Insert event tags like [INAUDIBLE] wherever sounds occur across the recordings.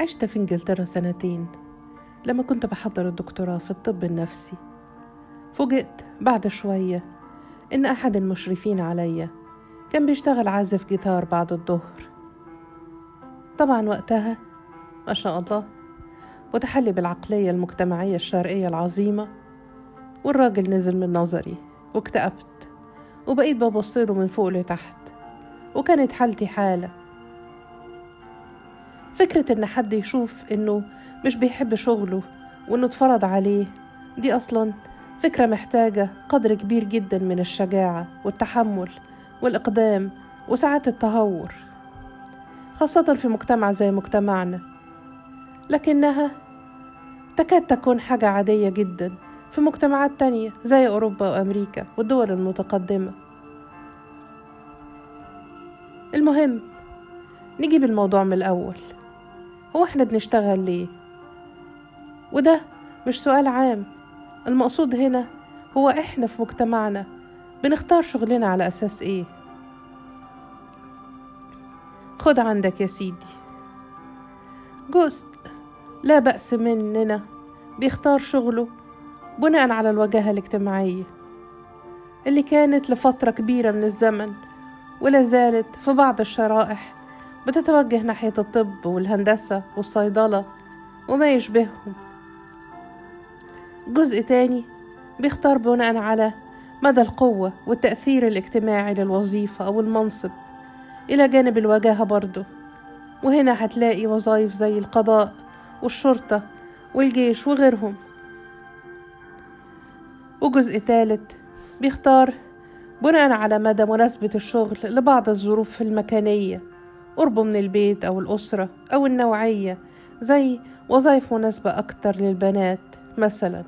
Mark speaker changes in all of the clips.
Speaker 1: عشت في إنجلترا سنتين. لما كنت بحضر الدكتوراه في الطب النفسي. فوجئت بعد شوية إن أحد المشرفين عليا كان بيشتغل عازف جيتار بعد الظهر. طبعا وقتها ما شاء الله متحلي بالعقلية المجتمعية الشرقية العظيمة والراجل نزل من نظري واكتئبت وبقيت ببصله من فوق لتحت وكانت حالتي حالة. فكرة إن حد يشوف إنه مش بيحب شغله وإنه اتفرض عليه دي أصلا فكرة محتاجة قدر كبير جدا من الشجاعة والتحمل والإقدام وساعات التهور خاصة في مجتمع زي مجتمعنا. لكنها تكاد تكون حاجة عادية جدا في مجتمعات تانية زي أوروبا وأمريكا والدول المتقدمة. المهم نجيب الموضوع من الأول. هو إحنا بنشتغل ليه؟ وده مش سؤال عام. المقصود هنا هو إحنا في مجتمعنا بنختار شغلنا على أساس إيه؟ خد عندك يا سيدي. جزء لا بأس مننا بيختار شغله بناء على الوجاهة الاجتماعية اللي كانت لفترة كبيرة من الزمن ولا زالت في بعض الشرائح بتتوجه ناحية الطب والهندسة والصيدلة وما يشبههم. جزء تاني بيختار بناء على مدى القوة والتأثير الاجتماعي للوظيفة أو المنصب. إلى جانب الوجاهة برضه. وهنا هتلاقي وظائف زي القضاء والشرطة والجيش وغيرهم. وجزء تالت بيختار بناء على مدى مناسبة الشغل لبعض الظروف المكانية. قربه من البيت أو الأسرة أو النوعية زي وظائف مناسبة أكتر للبنات مثلا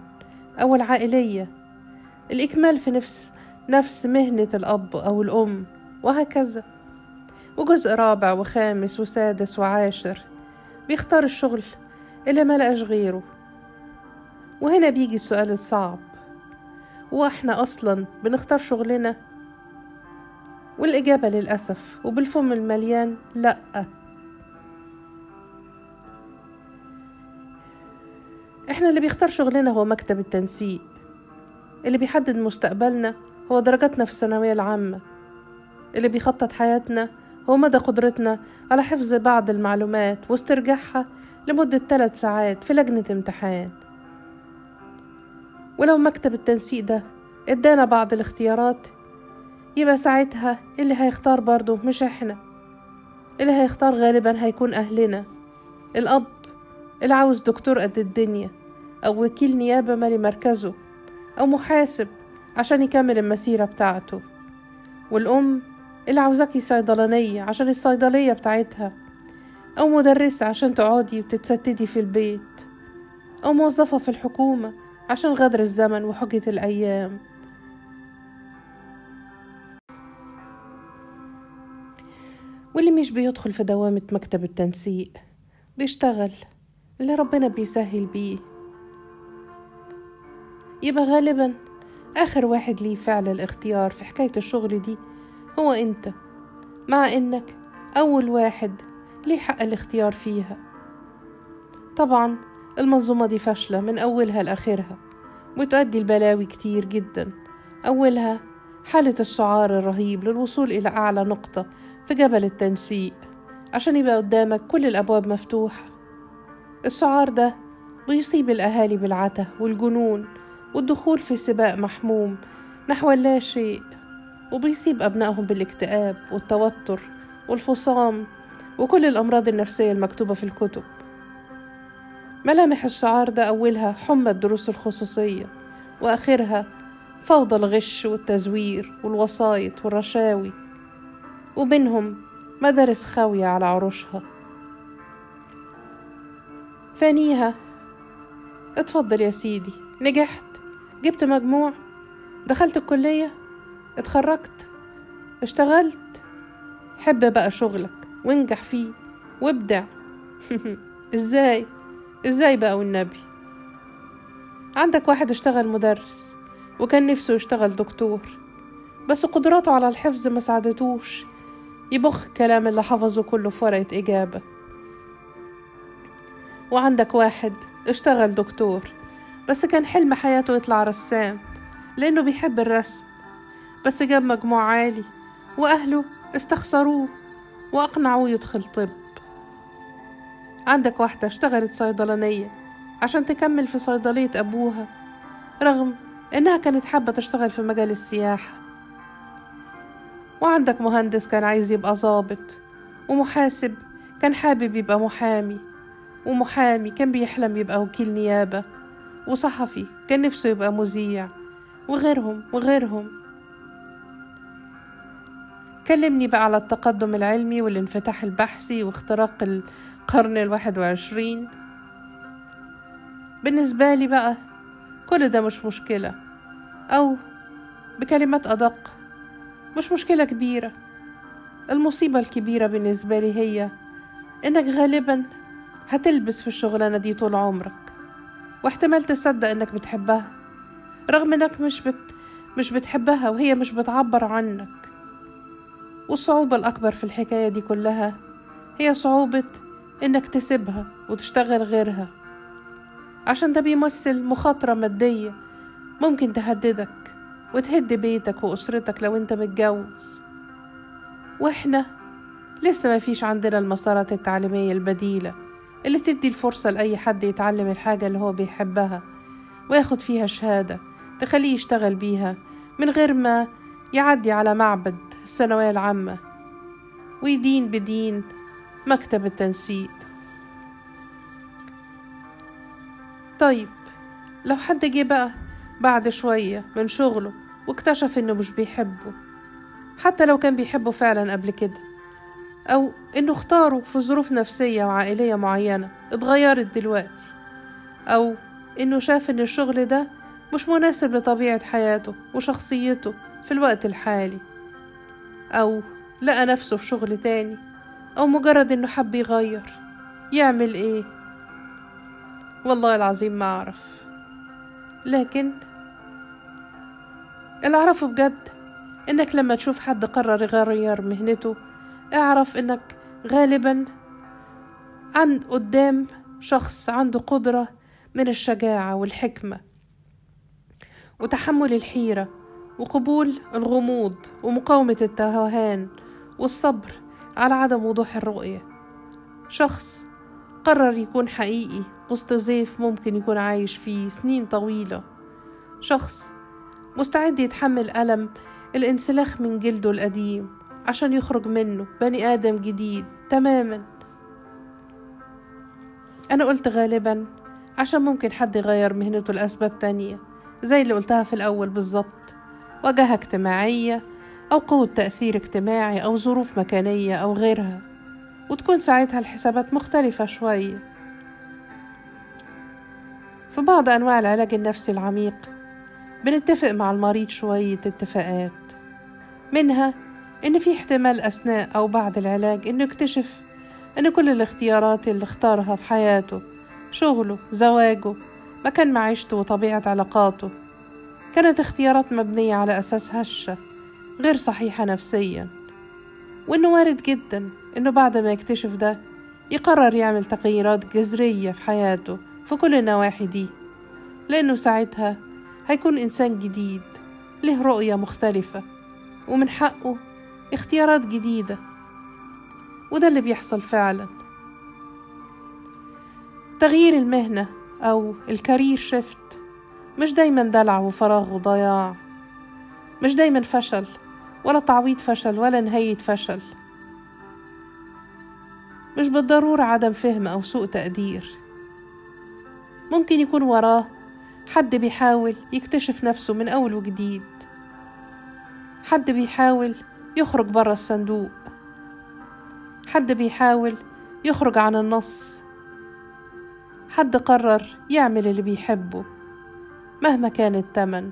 Speaker 1: أو العائلية. الإكمال في نفس نفس مهنة الأب أو الأم وهكذا. وجزء رابع وخامس وسادس وعاشر بيختار الشغل اللي ملقاش غيره. وهنا بيجي السؤال الصعب. وإحنا أصلا بنختار شغلنا؟ والإجابة للأسف وبالفم المليان لا. إحنا اللي بيختار شغلنا هو مكتب التنسيق. اللي بيحدد مستقبلنا هو درجاتنا في الثانوية العامة. اللي بيخطط حياتنا هو مدى قدرتنا على حفظ بعض المعلومات واسترجاعها لمدة ثلاث ساعات في لجنة امتحان. ولو مكتب التنسيق ده إدانا بعض الاختيارات يبقى ساعتها اللي هيختار برضه مش إحنا. اللي هيختار غالبا هيكون أهلنا. الأب اللي عاوز دكتور قد الدنيا أو وكيل نيابة مالي مركزه أو محاسب عشان يكمل المسيرة بتاعته. والأم اللي عاوزاكي صيدلانية عشان الصيدلية بتاعتها. أو مدرسة عشان تقعدي وتتستدي في البيت. أو موظفة في الحكومة عشان غدر الزمن وحجة الأيام. واللي مش بيدخل في دوامة مكتب التنسيق بيشتغل اللي ربنا بيسهل بيه. يبقى غالبا آخر واحد ليه فعل الاختيار في حكاية الشغل دي هو أنت مع إنك أول واحد ليه حق الاختيار فيها. طبعا المنظومة دي فاشلة من أولها لآخرها وتؤدي البلاوي كتير جدا. أولها حالة السعار الرهيب للوصول إلى أعلى نقطة في جبل التنسيق عشان يبقى قدامك كل الأبواب مفتوحة. السعار ده بيصيب الأهالي بالعته والجنون والدخول في سباق محموم نحو اللا شيء وبيصيب أبنائهم بالاكتئاب والتوتر والفصام وكل الأمراض النفسية المكتوبة في الكتب. ملامح الشعار ده أولها حمى الدروس الخصوصية وآخرها فوضى الغش والتزوير والوسايط والرشاوي. وبينهم مدارس خاوية على عروشها. ثانيها اتفضل يا سيدي نجحت جبت مجموع دخلت الكلية اتخرجت اشتغلت. حب بقى شغلك وانجح فيه وابدع. [LAUGHS] إزاي؟ إزاي بقى والنبي؟ عندك واحد اشتغل مدرس وكان نفسه يشتغل دكتور بس قدراته على الحفظ ما ساعدتوش. يبخ الكلام اللي حفظه كله في ورقة إجابة وعندك واحد اشتغل دكتور بس كان حلم حياته يطلع رسام لأنه بيحب الرسم. بس جاب مجموع عالي وأهله استخسروه وأقنعوه يدخل طب. عندك واحدة اشتغلت صيدلانية عشان تكمل في صيدلية أبوها رغم إنها كانت حابة تشتغل في مجال السياحة. وعندك مهندس كان عايز يبقى ظابط ومحاسب كان حابب يبقى محامي ومحامي كان بيحلم يبقى وكيل نيابة وصحفي كان نفسه يبقى مذيع وغيرهم وغيرهم. كلمني بقى على التقدم العلمي والانفتاح البحثي واختراق القرن الواحد وعشرين. بالنسبة لي بقى كل ده مش مشكلة أو بكلمات أدق. مش مشكلة كبيرة. المصيبة الكبيرة بالنسبة لي هي إنك غالبا هتلبس في الشغلانة دي طول عمرك واحتمال تصدق إنك بتحبها رغم إنك مش بت مش بتحبها وهي مش بتعبر عنك. والصعوبة الأكبر في الحكاية دي كلها هي صعوبة إنك تسيبها وتشتغل غيرها. عشان ده بيمثل مخاطرة مادية ممكن تهددك. وتهد بيتك وأسرتك لو أنت متجوز. وإحنا لسه ما فيش عندنا المسارات التعليمية البديلة اللي تدي الفرصة لأي حد يتعلم الحاجة اللي هو بيحبها وياخد فيها شهادة تخليه يشتغل بيها من غير ما يعدي على معبد الثانوية العامة ويدين بدين مكتب التنسيق. طيب لو حد جه بقى بعد شوية من شغله واكتشف إنه مش بيحبه. حتى لو كان بيحبه فعلا قبل كده. أو إنه اختاره في ظروف نفسية وعائلية معينة اتغيرت دلوقتي. أو إنه شاف إن الشغل ده مش مناسب لطبيعة حياته وشخصيته في الوقت الحالي. أو لقى نفسه في شغل تاني. أو مجرد إنه حب يغير. يعمل إيه؟ والله العظيم ما أعرف. لكن اللي أعرفه بجد إنك لما تشوف حد قرر يغير مهنته اعرف إنك غالبا عند قدام شخص عنده قدرة من الشجاعة والحكمة وتحمل الحيرة وقبول الغموض ومقاومة التوهان والصبر على عدم وضوح الرؤية. شخص قرر يكون حقيقي وسط زيف ممكن يكون عايش فيه سنين طويلة. شخص مستعد يتحمل ألم الانسلاخ من جلده القديم عشان يخرج منه بني آدم جديد تماما. أنا قلت غالبا عشان ممكن حد يغير مهنته لأسباب تانية زي اللي قلتها في الأول بالظبط وجهة اجتماعية أو قوة تأثير اجتماعي أو ظروف مكانية أو غيرها وتكون ساعتها الحسابات مختلفة شوية في بعض أنواع العلاج النفسي العميق بنتفق مع المريض شوية اتفاقات. منها إن في احتمال أثناء أو بعد العلاج إنه يكتشف إن كل الاختيارات اللي اختارها في حياته شغله زواجه مكان معيشته وطبيعة علاقاته كانت اختيارات مبنية على أساس هشة غير صحيحة نفسيا. وإنه وارد جدا إنه بعد ما يكتشف ده يقرر يعمل تغييرات جذرية في حياته في كل النواحي دي لأنه ساعتها هيكون إنسان جديد له رؤية مختلفة ومن حقه اختيارات جديدة. وده اللي بيحصل فعلا. تغيير المهنة أو الكارير شيفت مش دايما دلع وفراغ وضياع. مش دايما فشل ولا تعويض فشل ولا نهاية فشل. مش بالضرورة عدم فهم أو سوء تقدير. ممكن يكون وراه حد بيحاول يكتشف نفسه من أول وجديد. حد بيحاول يخرج برا الصندوق. حد بيحاول يخرج عن النص. حد قرر يعمل اللي بيحبه مهما كان التمن.